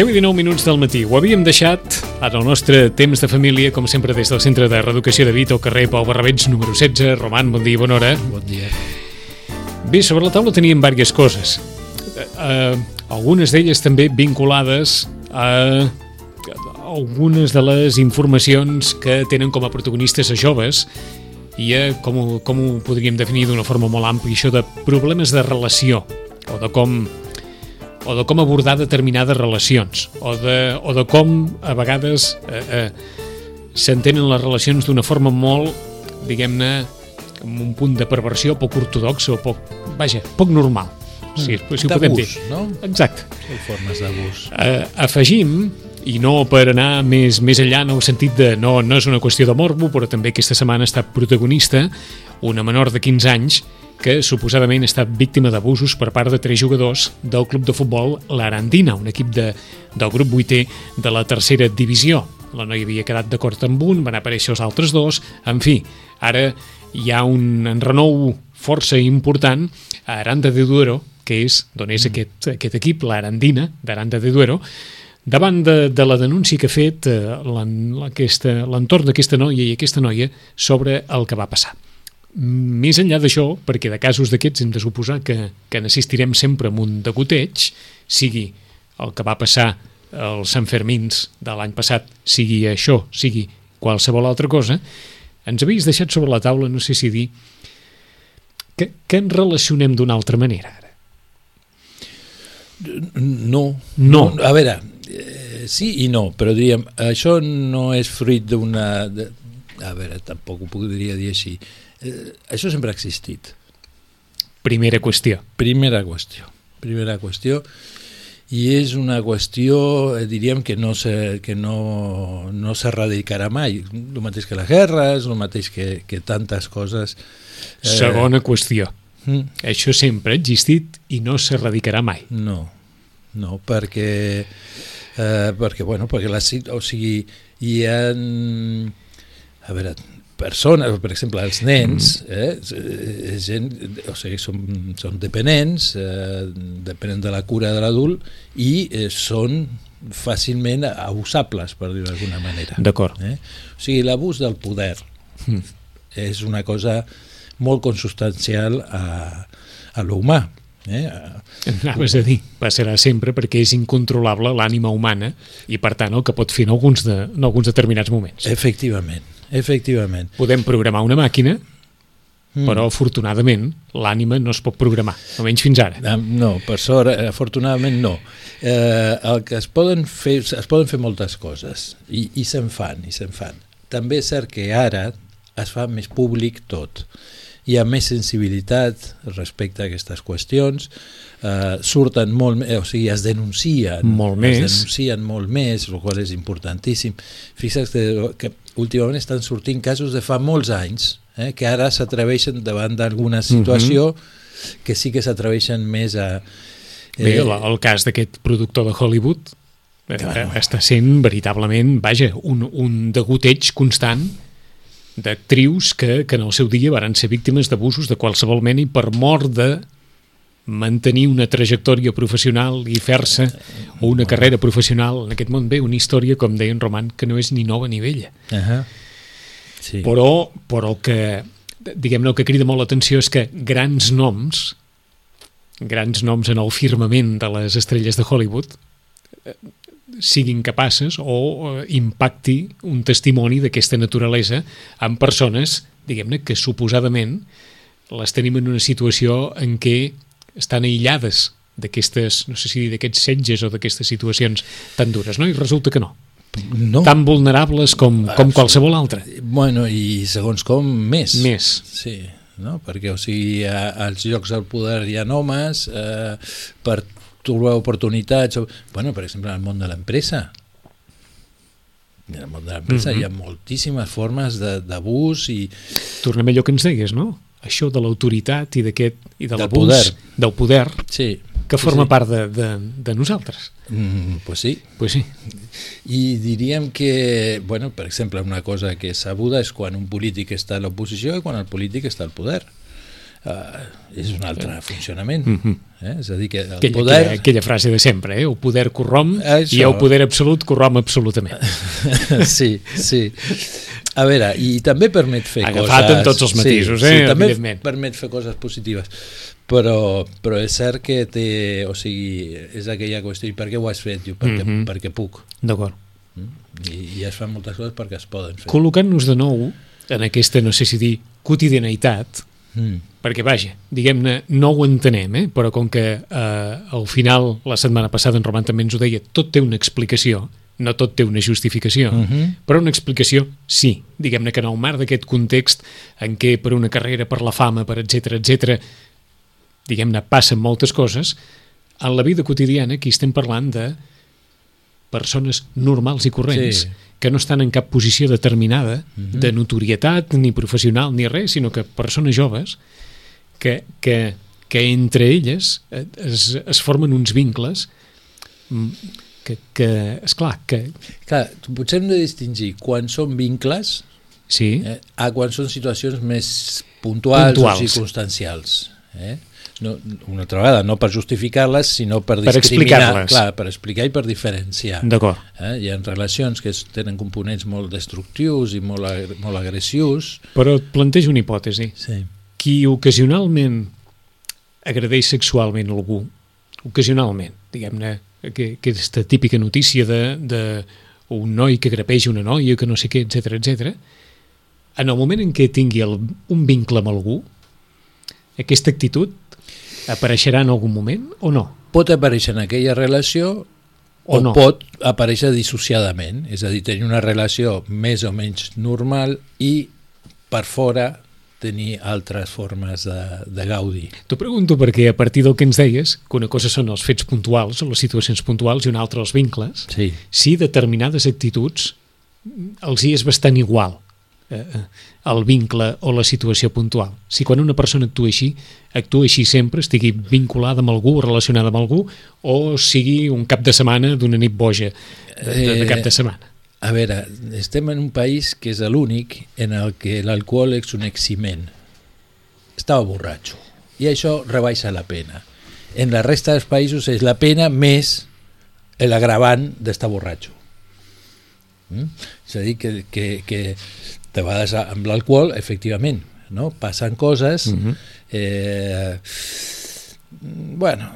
10 i 19 minuts del matí. Ho havíem deixat en el nostre temps de família, com sempre, des del Centre de Reeducació de Vito, carrer Pau Barrabets, número 16. Roman, bon dia i bona hora. Bon dia. Bé, sobre la taula teníem diverses coses. Uh, algunes d'elles també vinculades a algunes de les informacions que tenen com a protagonistes a joves i a, com, ho, com ho podríem definir d'una forma molt àmplia, això de problemes de relació o de com o de com abordar determinades relacions o de, o de com a vegades eh, eh, s'entenen les relacions d'una forma molt, diguem-ne, amb un punt de perversió poc ortodoxa o poc, vaja, poc normal. Si, Mm. si ho podem dir. No? Exacte. Són formes d'abús. Eh, afegim, i no per anar més, més enllà en el sentit de no, no és una qüestió de morbo, però també aquesta setmana ha estat protagonista una menor de 15 anys que suposadament estat víctima d'abusos per part de tres jugadors del club de futbol l'Arandina, un equip de, del grup 8è de la tercera divisió. La noia havia quedat d'acord amb un, van aparèixer els altres dos, en fi, ara hi ha un enrenou força important a Aranda de Duero, que és d'on és aquest, aquest equip, l'Arandina, d'Aranda de Duero, davant de, de la denúncia que ha fet eh, l'entorn d'aquesta noia i aquesta noia sobre el que va passar. Més enllà d'això, perquè de casos d'aquests hem de suposar que, que n'assistirem sempre amb un degoteig, sigui el que va passar als Sant Fermins de l'any passat, sigui això, sigui qualsevol altra cosa, ens havies deixat sobre la taula, no sé si dir, que, que ens relacionem d'una altra manera ara. No. No. A veure, eh, sí i no, però diríem, això no és fruit d'una... de- A veure, tampoc ho podria dir així. Eh, això sempre ha existit. Primera qüestió. Primera qüestió. Primera qüestió. I és una qüestió, eh, diríem, que no se, que no, no s'erradicarà mai. El mateix que la guerra, és el mateix que, que tantes coses. Eh... Segona qüestió. Mm, Això sempre ha existit i no s'erradicarà mai. No, no, perquè eh, perquè, bueno, perquè la, o sigui, hi ha a veure, persones, per exemple, els nens, eh, eh, gent, o sigui, són, són dependents, eh, depenen de la cura de l'adult i eh, són fàcilment abusables, per dir-ho d'alguna manera. D'acord. Eh? O sigui, l'abús del poder Mm. és una cosa molt consubstancial a, a l'humà. Eh? Anaves a dir, passarà sempre perquè és incontrolable l'ànima humana i, per tant, el que pot fer en alguns, de, en alguns determinats moments. Efectivament, efectivament. Podem programar una màquina, Mm. però, afortunadament, l'ànima no es pot programar, almenys fins ara. Ah, No, per sort, eh, afortunadament no. Eh, el que es poden fer, es poden fer moltes coses i, i se'n fan, i se'n fan. També és cert que ara es fa més públic tot. Hi ha més sensibilitat respecte a aquestes qüestions, eh, surten molt més, o sigui, es denuncien Molt més. es denuncien molt més, el qual és importantíssim. Fixa't que, que últimament estan sortint casos de fa molts anys, eh, que ara s'atreveixen davant d'alguna situació que sí que s'atreveixen més a... Bé, el, el cas d'aquest productor de Hollywood eh, Claro. està sent veritablement, vaja, un, un degoteig constant d'actrius que, que en el seu dia varen ser víctimes d'abusos de qualsevol mena i per mort de mantenir una trajectòria professional i fer-se o una carrera professional en aquest món. Bé, una història, com deia en Roman, que no és ni nova ni vella. Uh -huh. sí. Però, però el que, diguem-ne, el que crida molt l'atenció és que grans noms grans noms en el firmament de les estrelles de Hollywood eh, siguin capaces o eh, impacti un testimoni d'aquesta naturalesa en persones, diguem-ne, que suposadament les tenim en una situació en què estan aïllades d'aquestes, no sé si dir d'aquests setges o d'aquestes situacions tan dures, no? I resulta que no. No. Tan vulnerables com, com qualsevol altra. Bueno, i segons com, més. Més. Sí, no? perquè o sigui, als llocs del poder hi ha homes eh, per trobar oportunitats o, bueno, per exemple, en el món de l'empresa en el món de l'empresa mm -hmm. hi ha moltíssimes formes d'abús i... Tornem a allò que ens deies, no? Això de l'autoritat i d'aquest i de Del poder. del poder Sí, que sí, forma sí. part de, de, de nosaltres. Mm, pues sí, Pues sí. I diríem que, bueno, per exemple, una cosa que és sabuda és quan un polític està a l'oposició i quan el polític està al poder. Uh, és un altre funcionament. Mhm. eh? És a dir, que el Aquella, poder... aquella, aquella frase de sempre, eh? el poder corromp Això. i el poder absolut corromp absolutament. sí, sí. A veure, i també permet fer Agafat coses... en tots els matisos, sí, eh, Sí, també permet fer coses positives. Però, però és cert que té... O sigui, és aquella qüestió, i per què ho has fet? Diu, perquè, Mhm. perquè puc. D'acord. Mm? I, I es fan moltes coses perquè es poden fer. Col·locant-nos de nou en aquesta, no sé si dir, quotidianitat, Mm. Perquè vaja, diguem-ne, no ho entenem, eh? però com que eh, al final, la setmana passada en Roman també ens ho deia, tot té una explicació, no tot té una justificació, Mhm. però una explicació sí, diguem-ne que en el marc d'aquest context en què per una carrera, per la fama, per etc etc, diguem-ne, passen moltes coses, en la vida quotidiana aquí estem parlant de persones normals i corrents Sí. que no estan en cap posició determinada de notorietat, ni professional, ni res, sinó que persones joves que, que, que entre elles eh, es, es formen uns vincles mm, que, que esclar, que Clar, potser hem de distingir quan són vincles sí, eh, a quan són situacions més puntuals, Puntuals. o circumstancials. Eh? No, una altra vegada, no per justificar-les, sinó per Per discriminar. explicar-les. Clar, per explicar i per diferenciar. d'acord. Eh? Hi ha relacions que tenen components molt destructius i molt, ag- molt agressius. Però et plantejo una hipòtesi. Sí. Qui ocasionalment agredeix sexualment algú, ocasionalment, diguem-ne, que, que aquesta típica notícia de, de un noi que grapeja una noia, que no sé què, etc etc. en el moment en què tingui el, un vincle amb algú, aquesta actitud apareixerà en algun moment o no? Pot aparèixer en aquella relació o, O no. pot aparèixer dissociadament, és a dir, tenir una relació més o menys normal i per fora tenir altres formes de, de gaudi. T'ho pregunto perquè a partir del que ens deies, que una cosa són els fets puntuals o les situacions puntuals i una altra els vincles, Sí. si determinades actituds els hi és bastant igual eh, eh, el vincle o la situació puntual. Si quan una persona actua així, actua així sempre, estigui vinculada amb algú, relacionada amb algú, o sigui un cap de setmana d'una nit boja de, de, de cap de setmana. A veure, estem en un país que és l'únic en el que l'alcohol és un eximent. Estava borratxo. I això rebaixa la pena. En la resta dels països és la pena més l'agravant d'estar borratxo. Mm? És a dir, que, que, que de vegades amb l'alcohol, efectivament, no? passen coses... Mhm. eh, bueno,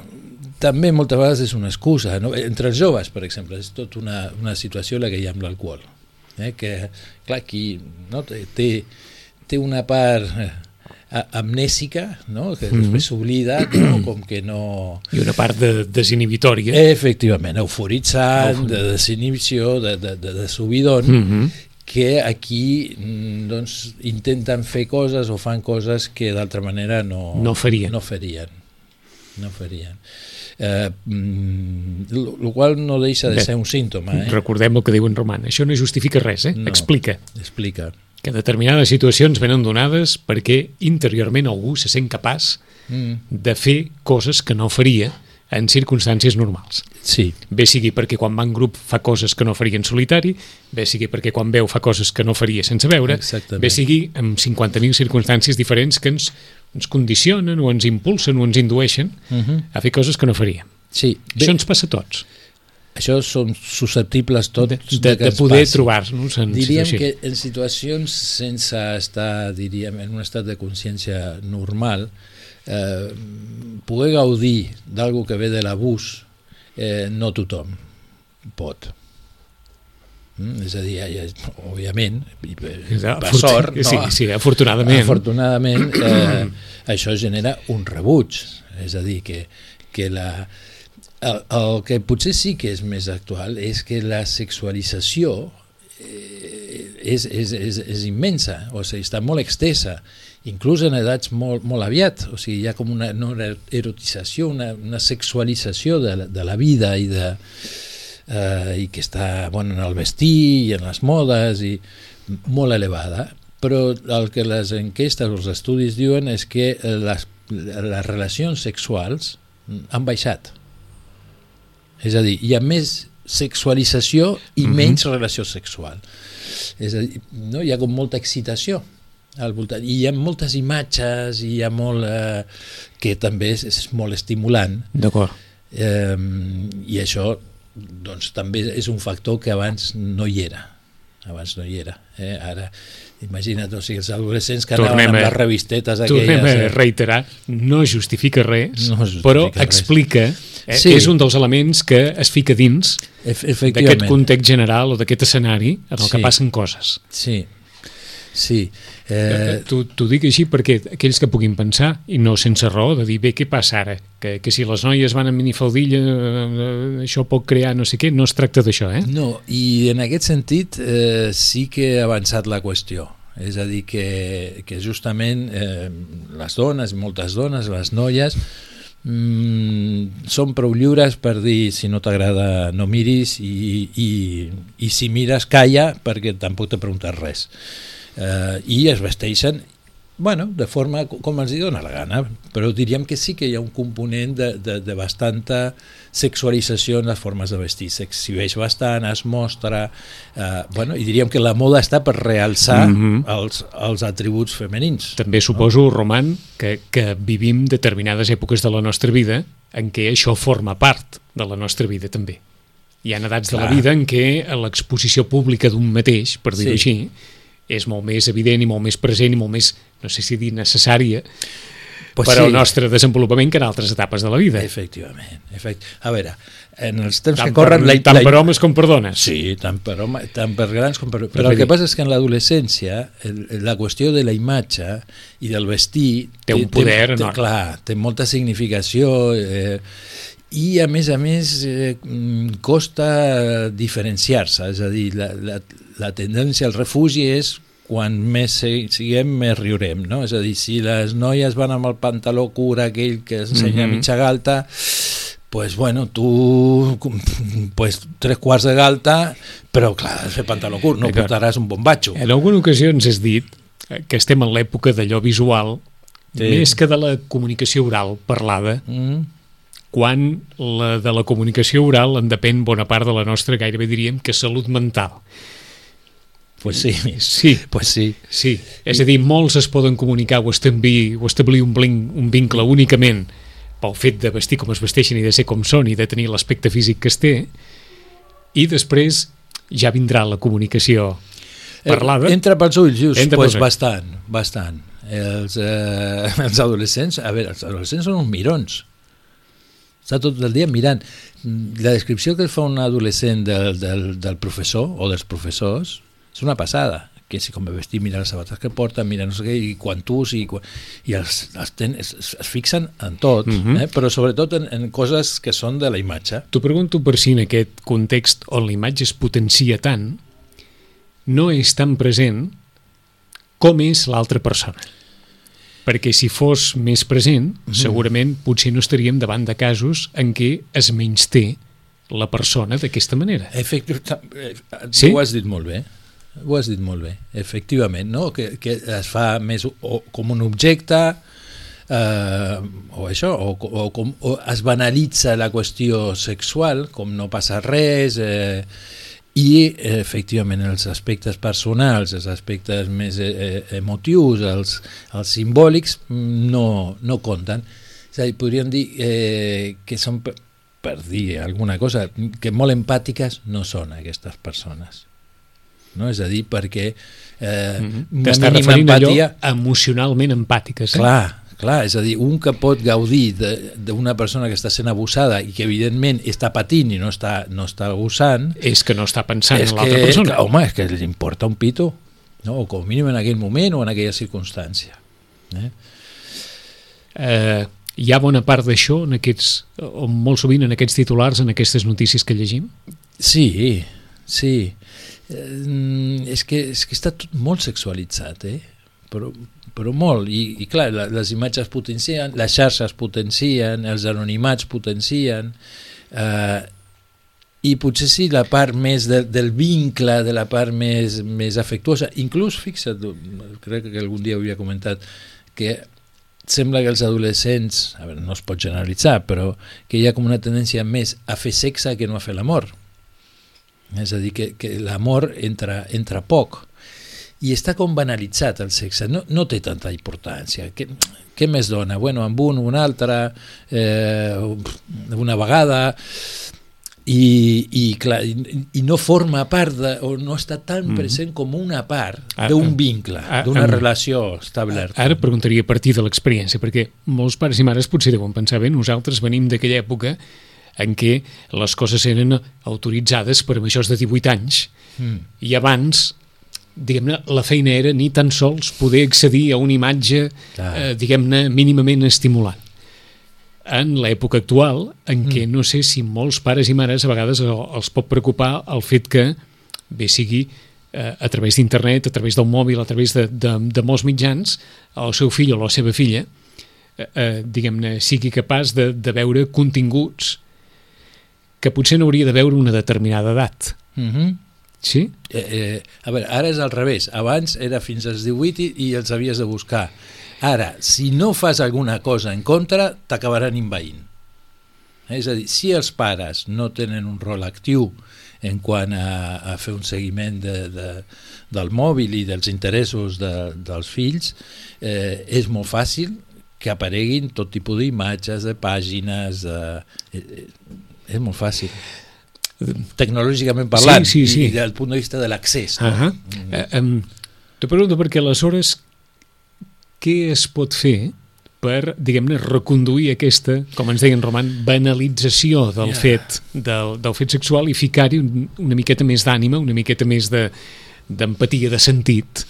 també moltes vegades és una excusa. No? Entre els joves, per exemple, és tot una, una situació la que hi ha amb l'alcohol. Eh? Que, clar, qui no? té, té, una part eh, amnèsica, no? que després s'oblida, no? com que no... I una part de, desinhibitòria. Efectivament, euforitzant, de desinhibició, de, de, de, de subidon, Mhm. que aquí mm, doncs, intenten fer coses o fan coses que d'altra manera no, No farien. No farien. No farien. Eh, mm, lo, lo qual no deixa de Bé, ser un símptoma. Eh? Recordem el que diu en Roman. Això no justifica res, eh? No. Explica Explica. que determinades situacions venen donades perquè interiorment algú se sent capaç Mm, de fer coses que no faria en circumstàncies normals. sí, Bé sigui perquè quan va en grup fa coses que no faria en solitari, bé sigui perquè quan veu fa coses que no faria sense veure, Exactament. bé sigui amb 50.000 circumstàncies diferents que ens, ens condicionen o ens impulsen o ens indueixen uh -huh. a fer coses que no faríem. sí. Bé, Això ens passa a tots, això són susceptibles tots de, de, de, de poder trobar-nos en Diríem situació. que en situacions sense estar, diríem, en un estat de consciència normal, eh, poder gaudir d'algú que ve de l'abús, eh, no tothom pot. Mm? És a dir, ja, òbviament, i per, sort, no? sí, sí, afortunadament, afortunadament eh, això genera un rebuig. És a dir, que, que la, el, el que potser sí que és més actual és que la sexualització eh, és, és, és, és immensa, o sigui, està molt extesa, inclús en edats molt, molt aviat, o sigui, hi ha com una, una erotització, una, una sexualització de la, de la vida i de, eh, i que està bueno, en el vestir i en les modes i molt elevada però el que les enquestes o els estudis diuen és que les, les relacions sexuals han baixat és a dir, hi ha més sexualització i mm -hmm. menys relació sexual és a dir, no? hi ha com molta excitació al voltant. I hi ha moltes imatges i hi ha molt eh, que també és, és molt estimulant. D'acord. Eh, I això doncs també és un factor que abans no hi era abans no hi era eh? ara imagina't, o sigui, els adolescents que tornem anaven amb les revistetes aquelles... Tornem a eh? reiterar, no justifica res, no justifica però res. explica, eh, sí. és un dels elements que es fica dins d'aquest context general o d'aquest escenari en el sí. que passen coses. Sí, Sí. Eh... T'ho dic així perquè aquells que puguin pensar, i no sense raó, de dir, bé, què passa ara? Que, que si les noies van amb minifaldilla eh, això pot crear no sé què, no es tracta d'això, eh? No, i en aquest sentit eh, sí que ha avançat la qüestió. És a dir, que, que justament eh, les dones, moltes dones, les noies, mm, són prou lliures per dir si no t'agrada no miris i, i, i si mires calla perquè tampoc te preguntes res eh, i es vesteixen bueno, de forma com els dona la gana, però diríem que sí que hi ha un component de, de, de bastanta sexualització en les formes de vestir. S'exhibeix bastant, es mostra... Eh, bueno, I diríem que la moda està per realçar mm -hmm. els, els atributs femenins. També suposo, no? Roman, que, que vivim determinades èpoques de la nostra vida en què això forma part de la nostra vida també. Hi ha edats Clar. de la vida en què l'exposició pública d'un mateix, per dir-ho sí. així, és molt més evident i molt més present i molt més, no sé si dir necessària, pues per sí. al nostre desenvolupament que en altres etapes de la vida. Efectivament. Efect... A veure, en els temps tant que corren... Per, la, tant la... per homes com per dones. Sí, tant per, home, tant per grans com per... Però el que passa és que en l'adolescència la qüestió de la imatge i del vestir... Té un poder té, té, Clar, té molta significació... Eh, i a més a més eh, costa diferenciar-se, és a dir, la, la, la tendència al refugi és quan més siguem, més riurem, no? És a dir, si les noies van amb el pantaló cura aquell que ensenya mm -hmm. mitja galta, pues bueno, tu pues tres quarts de galta, però clar, has de fer pantaló curt, no portaràs un bombatxo. En alguna ocasió ens has dit que estem en l'època d'allò visual, sí. més que de la comunicació oral parlada, mm -hmm quan la de la comunicació oral en depèn bona part de la nostra, gairebé diríem que salut mental. Pues sí, sí, pues sí. sí. És a dir, molts es poden comunicar o establir, o establir un, blinc, un vincle únicament pel fet de vestir com es vesteixen i de ser com són i de tenir l'aspecte físic que es té, i després ja vindrà la comunicació eh, parlada. Entra pels ulls, just, Entra pues bastant, bastant. Els, eh, els adolescents, a veure, els adolescents són uns mirons està tot el dia mirant. La descripció que fa un adolescent del, del, del professor o dels professors és una passada que si com vestir, mira les sabates que porta, mira no sé què, i quantus, i, i els, els ten, es, es fixen en tot, uh mhm. -huh. eh? però sobretot en, en coses que són de la imatge. T'ho pregunto per si en aquest context on la imatge es potencia tant, no és tan present com és l'altra persona perquè si fos més present, mm -hmm. segurament potser no estaríem davant de casos en què es menysté la persona d'aquesta manera. Efectivament, eh, sí? ho has dit molt bé. Ho has dit molt bé, efectivament, no? que, que es fa més o, com un objecte eh, o això, o, o, com, o es banalitza la qüestió sexual, com no passa res, eh, i efectivament els aspectes personals, els aspectes més eh, eh, emotius, els, els simbòlics no, no compten. És a dir, podríem dir eh, que són, per, per dir alguna cosa, que molt empàtiques no són aquestes persones. No? És a dir, perquè eh, mm -hmm. una mínima empatia... emocionalment empàtiques. Eh? Clar, clar, és a dir, un que pot gaudir de- d'una persona que està sent abusada i que evidentment està patint i no està, no està abusant, És que no està pensant en l'altra persona. que, home, és que li importa un pito, no? o com a mínim en aquell moment o en aquella circumstància. Eh? Eh, hi ha bona part d'això en aquests, o molt sovint en aquests titulars, en aquestes notícies que llegim? Sí, sí. Eh, és, que, és que està tot molt sexualitzat, eh? però, però molt. I, i clar, la, les imatges potencien, les xarxes potencien, els anonimats potencien, eh, i potser sí la part més de, del vincle, de la part més, més afectuosa, inclús, fixa't, crec que algun dia ho havia comentat, que sembla que els adolescents, a veure, no es pot generalitzar, però que hi ha com una tendència més a fer sexe que no a fer l'amor. És a dir, que, que l'amor entra, entra poc. I està com banalitzat el sexe, no, no té tanta importància. Què, què més dona? Bueno, amb un, un altre, eh, una vegada, i, i, clar, i, i no forma part de, o no està tan Mhm. present com una part Ah, d'un ah, vincle, ah, d'una relació establerta. Ara preguntaria a partir de l'experiència, perquè molts pares i mares potser deuen pensar bé, nosaltres venim d'aquella època en què les coses eren autoritzades per majors de 18 anys Mm. i abans diguem-ne, la feina era ni tan sols poder accedir a una imatge eh, diguem-ne, mínimament estimulant. En l'època actual, en què no sé si molts pares i mares a vegades el- els pot preocupar el fet que bé sigui eh, a través d'internet, a través del mòbil, a través de, de, de molts mitjans, el seu fill o la seva filla eh, eh, diguem-ne, sigui capaç de, de veure continguts que potser no hauria de veure una determinada edat. Mm -hmm. Sí? eh, eh, a veure, ara és al revés. Abans era fins als 18 i, i els havies de buscar. Ara, si no fas alguna cosa en contra, t'acabaran invaint. És a dir, si els pares no tenen un rol actiu en quant a, a fer un seguiment de, de, del mòbil i dels interessos de, dels fills, eh, és molt fàcil que apareguin tot tipus d'imatges, de pàgines... De, eh, eh, és molt fàcil tecnològicament parlant Sí, sí, sí. i del punt de vista de l'accés no? Uh -huh. eh, um, Te pregunto perquè aleshores què es pot fer per, diguem-ne, reconduir aquesta, com ens deia en Roman, banalització del Ja. fet del, del fet sexual i ficar-hi un, una miqueta més d'ànima, una miqueta més de d'empatia, de sentit.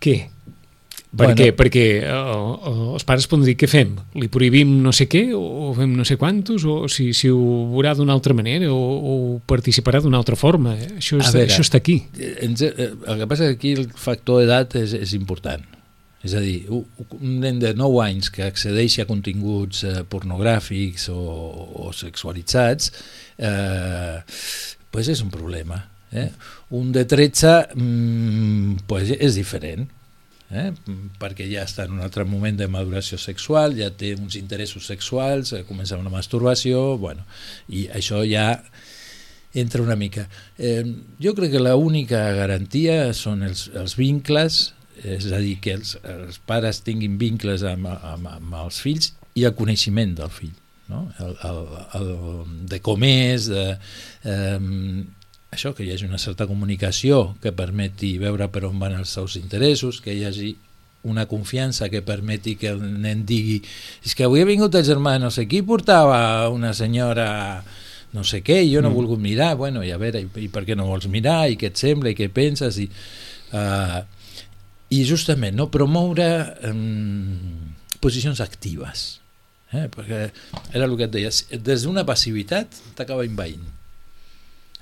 Què? Per Bueno. què? Perquè eh, eh, els pares poden dir què fem? Li prohibim no sé què o fem no sé quantos o si, si ho veurà d'una altra manera o, o participarà d'una altra forma. Eh? Això, és, veure, això està aquí. Ens- el que passa és que aquí el factor edat és, és important és a dir, un nen de 9 anys que accedeixi a continguts pornogràfics o, o sexualitzats eh, pues és un problema eh? un de 13 mm, pues és diferent eh? perquè ja està en un altre moment de maduració sexual, ja té uns interessos sexuals, eh, comença una masturbació, bueno, i això ja entra una mica. Eh, jo crec que l'única garantia són els, els vincles, és a dir, que els, els pares tinguin vincles amb, amb, amb els fills i el coneixement del fill, no? el, el, el, de com és, de, eh, això, que hi hagi una certa comunicació que permeti veure per on van els seus interessos, que hi hagi una confiança que permeti que el nen digui és que avui ha vingut el germà no sé qui portava una senyora no sé què, i jo no he Mm. volgut mirar bueno, i a veure, i, i per què no vols mirar i què et sembla, i què penses i, uh, i justament no promoure um, posicions actives eh? perquè era el que et deia des d'una passivitat t'acaba invaint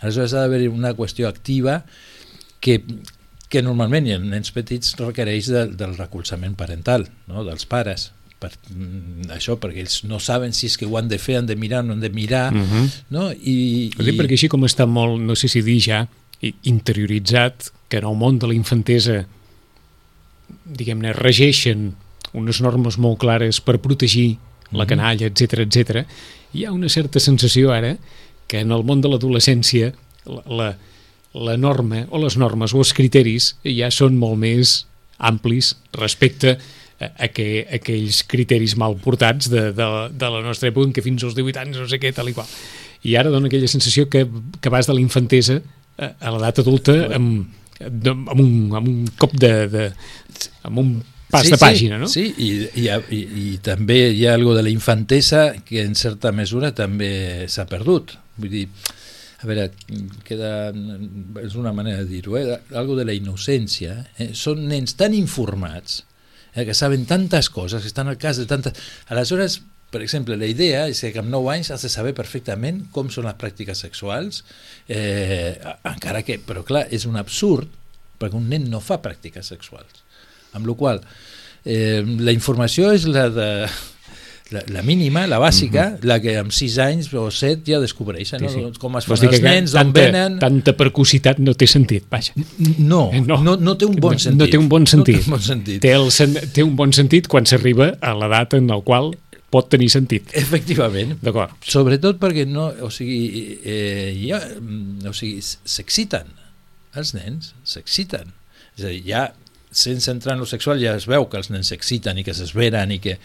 aleshores ha d'haver una qüestió activa que, que normalment i en nens petits requereix de, del recolzament parental no? dels pares per, mm, això, perquè ells no saben si és que ho han de fer, han de mirar, no han de mirar Uh -huh. no? I, I... Perquè així com està molt, no sé si dir ja, interioritzat, que en el món de la infantesa, diguem-ne, regeixen unes normes molt clares per protegir la Mhm. canalla, etc etc. hi ha una certa sensació ara que en el món de l'adolescència la, la, la norma o les normes o els criteris ja són molt més amplis respecte a, que, a aquells criteris mal portats de, de, de la nostra època en què fins als 18 anys no sé què, tal i qual. I ara dona aquella sensació que, que vas de la infantesa a, a l'edat adulta amb, amb, un, amb un cop de, de amb un pas sí, de pàgina, sí, no? Sí, i, i, i, i també hi ha algo de la infantesa que en certa mesura també s'ha perdut. Vull dir, a veure, queda, és una manera de dir-ho, eh? algo de la innocència. Eh? Són nens tan informats eh? que saben tantes coses, que estan al cas de tantes... Aleshores, per exemple, la idea és que amb 9 anys has de saber perfectament com són les pràctiques sexuals, eh, encara que, però clar, és un absurd, perquè un nen no fa pràctiques sexuals. Amb la qual eh, la informació és la de la, la mínima, la bàsica, mm -hmm. la que amb 6 anys o 7 ja descobreixen, Sí, no? sí. com es fan els nens, tanta, venen... Tanta precocitat no té sentit, vaja. No, No. no, no, no té un bon No- sentit. No té un bon No sentit. té un bon sentit. Té, el, sen- té un bon sentit quan s'arriba a l'edat en el qual pot tenir sentit. Efectivament. D'acord. Sobretot perquè no, o sigui, eh, ja, mm, o sigui, s'exciten. Els nens s'exciten. És a dir, ja sense entrar en lo sexual ja es veu que els nens s'exciten i que s'esveren i que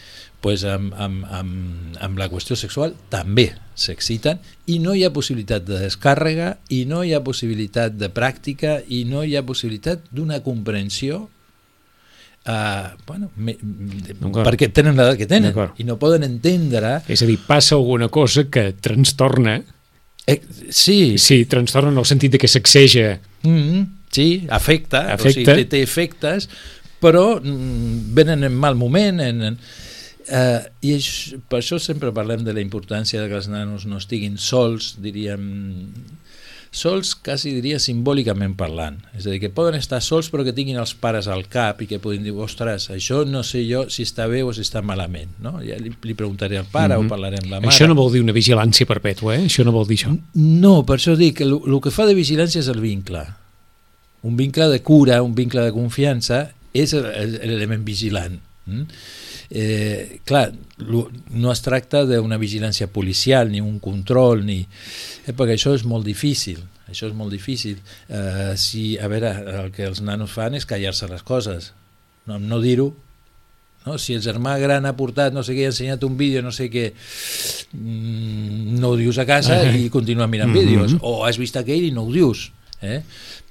pues, amb, amb, amb, amb la qüestió sexual també s'exciten i no hi ha possibilitat de descàrrega i no hi ha possibilitat de pràctica i no hi ha possibilitat d'una comprensió Uh, bueno, me, perquè tenen l'edat que tenen i no poden entendre És a dir, passa alguna cosa que trastorna, eh, sí, sí, trastorna en el sentit de que sacseja Mm -hmm. Sí, afecta, Afecta. O sigui, té, té efectes, però mm, venen en mal moment. En, en, uh, I això, per això sempre parlem de la importància de que els nanos no estiguin sols, diríem, sols quasi diria simbòlicament parlant. És a dir, que poden estar sols però que tinguin els pares al cap i que puguin dir, ostres, això no sé jo si està bé o si està malament. No? Ja li, li preguntaré al pare mm -hmm. o parlaré amb la mare. Això no vol dir una vigilància perpètua, eh? Això no vol dir això. No, per això dic que el, el que fa de vigilància és el vincle. Un vincle de cura, un vincle de confiança, és el- el- l'element vigilant. Mm? Eh, clar, no es tracta d'una vigilància policial, ni un control, ni... Eh, perquè això és molt difícil. Això és molt difícil. Eh, si, a veure, el que els nanos fan és callar-se les coses. No, no dir-ho, no? si el germà gran ha portat no sé què, ha ensenyat un vídeo, no sé què mm, no ho dius a casa i continua mirant Mhm. vídeos o has vist aquell i no ho dius eh?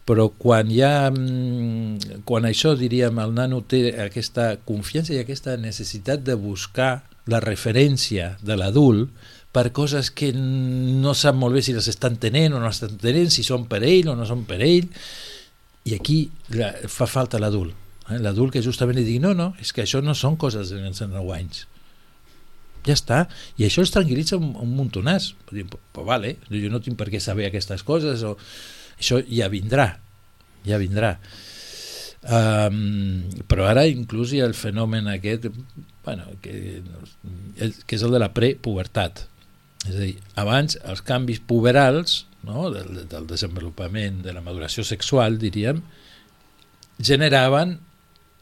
Però quan ha mm, quan això diríem el nano té aquesta confiança i aquesta necessitat de buscar la referència de l'adult per coses que no sap molt bé si les estan tenint o no les estan tenint, si són per ell o no són per ell i aquí la, fa falta l'adult eh? l'adult que justament li digui no, no, és que això no són coses de nens de 9 anys ja està, i això els tranquil·litza un, un muntonàs dir, pues, pues vale, jo no tinc per què saber aquestes coses o això ja vindrà ja vindrà. Um, però ara inclús hi ha el fenomen aquest bueno, que, que és el de la prepubertat. És a dir, abans els canvis puberals no, del, del desenvolupament de la maduració sexual diríem generaven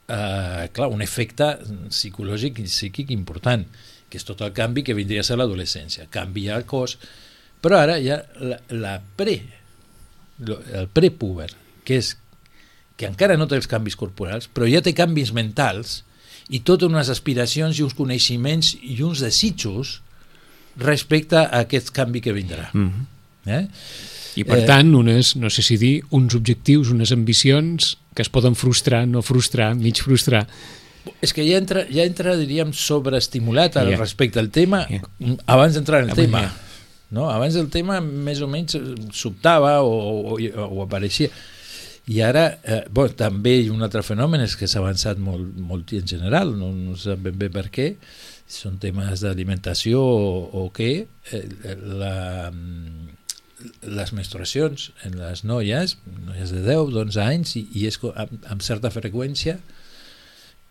eh, clar, un efecte psicològic i psíquic important que és tot el canvi que vindria a ser l'adolescència. Canvia el cos però ara hi ha la, la pre el prepuber que és que encara no té els canvis corporals però ja té canvis mentals i totes unes aspiracions i uns coneixements i uns desitjos respecte a aquest canvi que vindrà Mm -hmm. eh? I per Eh, tant, unes, no sé si dir, uns objectius, unes ambicions que es poden frustrar, no frustrar, mig frustrar. És que ja entra, ja entra diríem, sobreestimulat al Ja. respecte al tema Ja. abans d'entrar en el Home, tema. ja. No? Abans el tema més o menys sobtava o, o, o apareixia. I ara, eh, bon, també hi ha un altre fenomen és que s'ha avançat molt, molt en general, no, no sap ben bé per què, són temes d'alimentació o, o què, eh, la, les menstruacions en les noies, noies de 10, 11 anys, i, i és amb, amb certa freqüència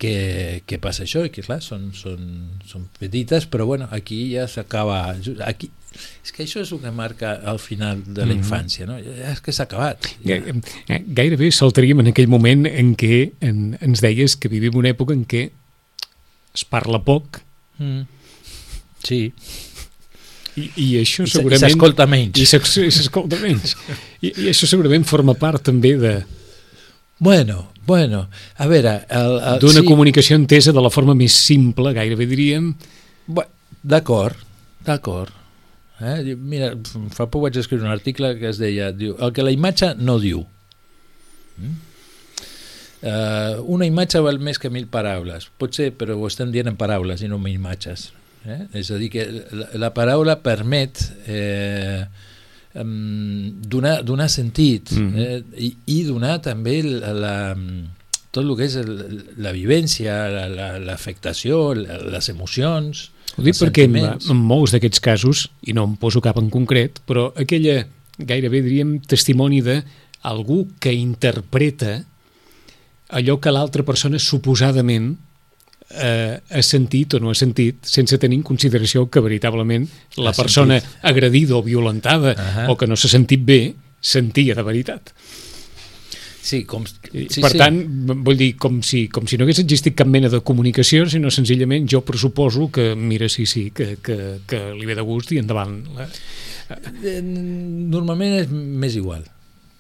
que, que passa això, i que clar, són, són, són petites, però bueno, aquí ja s'acaba... Aquí, és que això és el que marca el final de la Mhm. infància, no? És que s'ha acabat. Ja. Eh, Gairebé saltaríem en aquell moment en què en, ens deies que vivim una època en què es parla poc Mm. Sí. i, i això I s- i segurament... s'escolta menys. I s'escolta menys. I, I això segurament forma part també de Bueno, bueno, a veure... d'una sí, comunicació entesa de la forma més simple, gairebé diríem, D'acord, d'acord. Eh? Mira, fa poc vaig escriure un article que es deia diu, el que la imatge no diu. Mm? Uh, una imatge val més que mil paraules. Potser, però ho estem dient en paraules i no en imatges. Eh? És a dir, que la, la paraula permet eh, um, donar, donar sentit mm. eh, i, i donar també la, la, tot el que és el, la vivència, l'afectació, la, la, les emocions... Ho dic perquè en, en molts d'aquests casos, i no em poso cap en concret, però aquella, gairebé diríem, testimoni de algú que interpreta allò que l'altra persona suposadament eh, ha sentit o no ha sentit sense tenir en consideració que veritablement la ha persona sentit. agredida o violentada uh -huh. o que no s'ha sentit bé sentia de veritat. Sí, com, sí, per sí. tant, vull dir, com si, com si no hagués existit cap mena de comunicació, sinó senzillament jo pressuposo que, mira, sí, sí, que, que, que li ve de gust i endavant. Eh, normalment és més igual.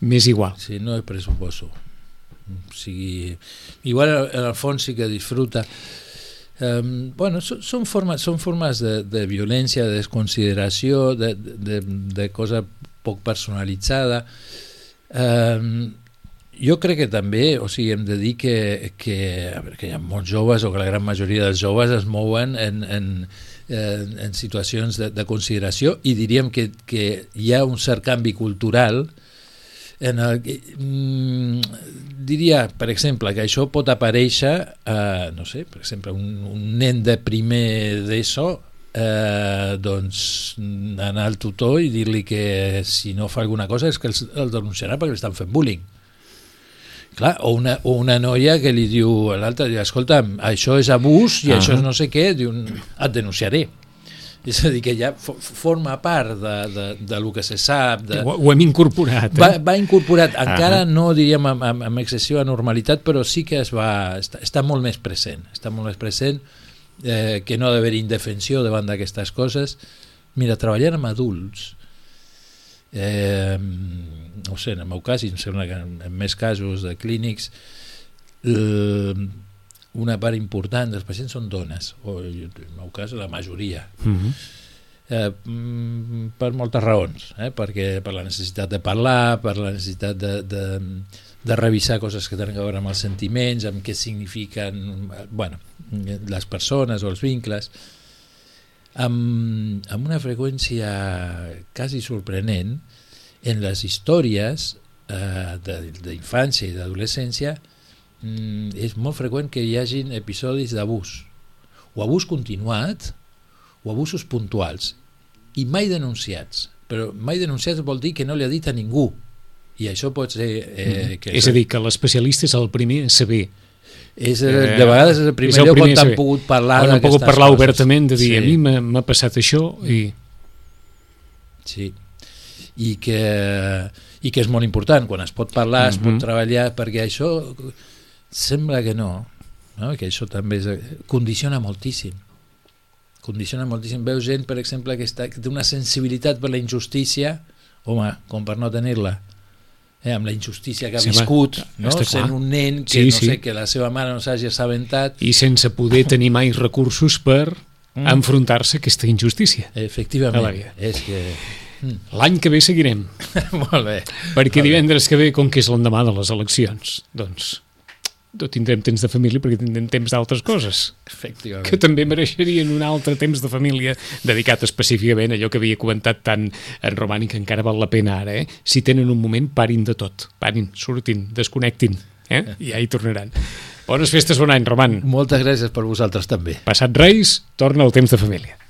Més igual. Sí, no és pressuposo o sigui, igual en el fons sí que disfruta Um, bueno, són formes, són formes de, de violència, de desconsideració, de, de, de cosa poc personalitzada. Um, jo crec que també, o sigui, hem de dir que, que, a veure, que hi ha molts joves, o que la gran majoria dels joves es mouen en, en, en, en situacions de, de consideració i diríem que, que hi ha un cert canvi cultural en el, mm, diria, per exemple, que això pot aparèixer, eh, no sé, per exemple, un, un nen de primer d'ESO eh, doncs anar al tutor i dir-li que si no fa alguna cosa és que el, el denunciarà perquè li estan fent bullying. Clar, o una, o una noia que li diu a l'altre, escolta, això és abús i uh -huh. això és no sé què, diu, et denunciaré. És a dir, que ja forma part de, de, de lo que se sap. De... Ho, ho hem incorporat. Eh? Va, va incorporat, encara uh -huh. no diríem amb, amb, amb excessiva normalitat, però sí que es va, està, està molt més present. Està molt més present eh, que no ha d'haver indefensió davant d'aquestes coses. Mira, treballant amb adults, eh, no sé, en el meu cas, i em sembla que en, més casos de clínics, eh, una part important dels pacients són dones, o en el meu cas la majoria. -huh. eh, mm, per moltes raons, eh? perquè per la necessitat de parlar, per la necessitat de, de, de revisar coses que tenen a veure amb els sentiments, amb què signifiquen bueno, les persones o els vincles, amb, amb una freqüència quasi sorprenent en les històries eh, d'infància i d'adolescència mm, és molt freqüent que hi hagin episodis d'abús, o abús continuat, o abusos puntuals, i mai denunciats. Però mai denunciats vol dir que no li ha dit a ningú. I això pot ser... Eh, mm. que és a dir, que l'especialista és el primer a saber és, eh, de vegades és el primer, és el primer lloc on han pogut parlar on han pogut parlar coses. obertament de dir sí. a mi m'ha passat això i... Sí, i que, i que és molt important quan es pot parlar, mm -hmm. es pot mhm. treballar perquè això Sembla que no, no? que això també és, condiciona moltíssim. Condiciona moltíssim. Veus gent, per exemple, que, està, que té una sensibilitat per la injustícia, home, com per no tenir-la, eh, amb la injustícia que ha sí, viscut, no? sent un nen que sí, no sí. sé, que la seva mare no s'hagi assabentat. I sense poder tenir mai recursos per mm. enfrontar-se a aquesta injustícia. Efectivament. És que... Mm. L'any que ve seguirem. Molt bé. Perquè Molt divendres bé. que ve, com que és l'endemà de les eleccions, doncs no tindrem temps de família perquè tindrem temps d'altres coses Efectivament. que també mereixerien un altre temps de família dedicat específicament a allò que havia comentat tant en Romani que encara val la pena ara eh? si tenen un moment parin de tot parin, surtin, desconnectin eh? i ja hi tornaran Bones festes, bon any, Roman. Moltes gràcies per vosaltres també. Passat Reis, torna el temps de família.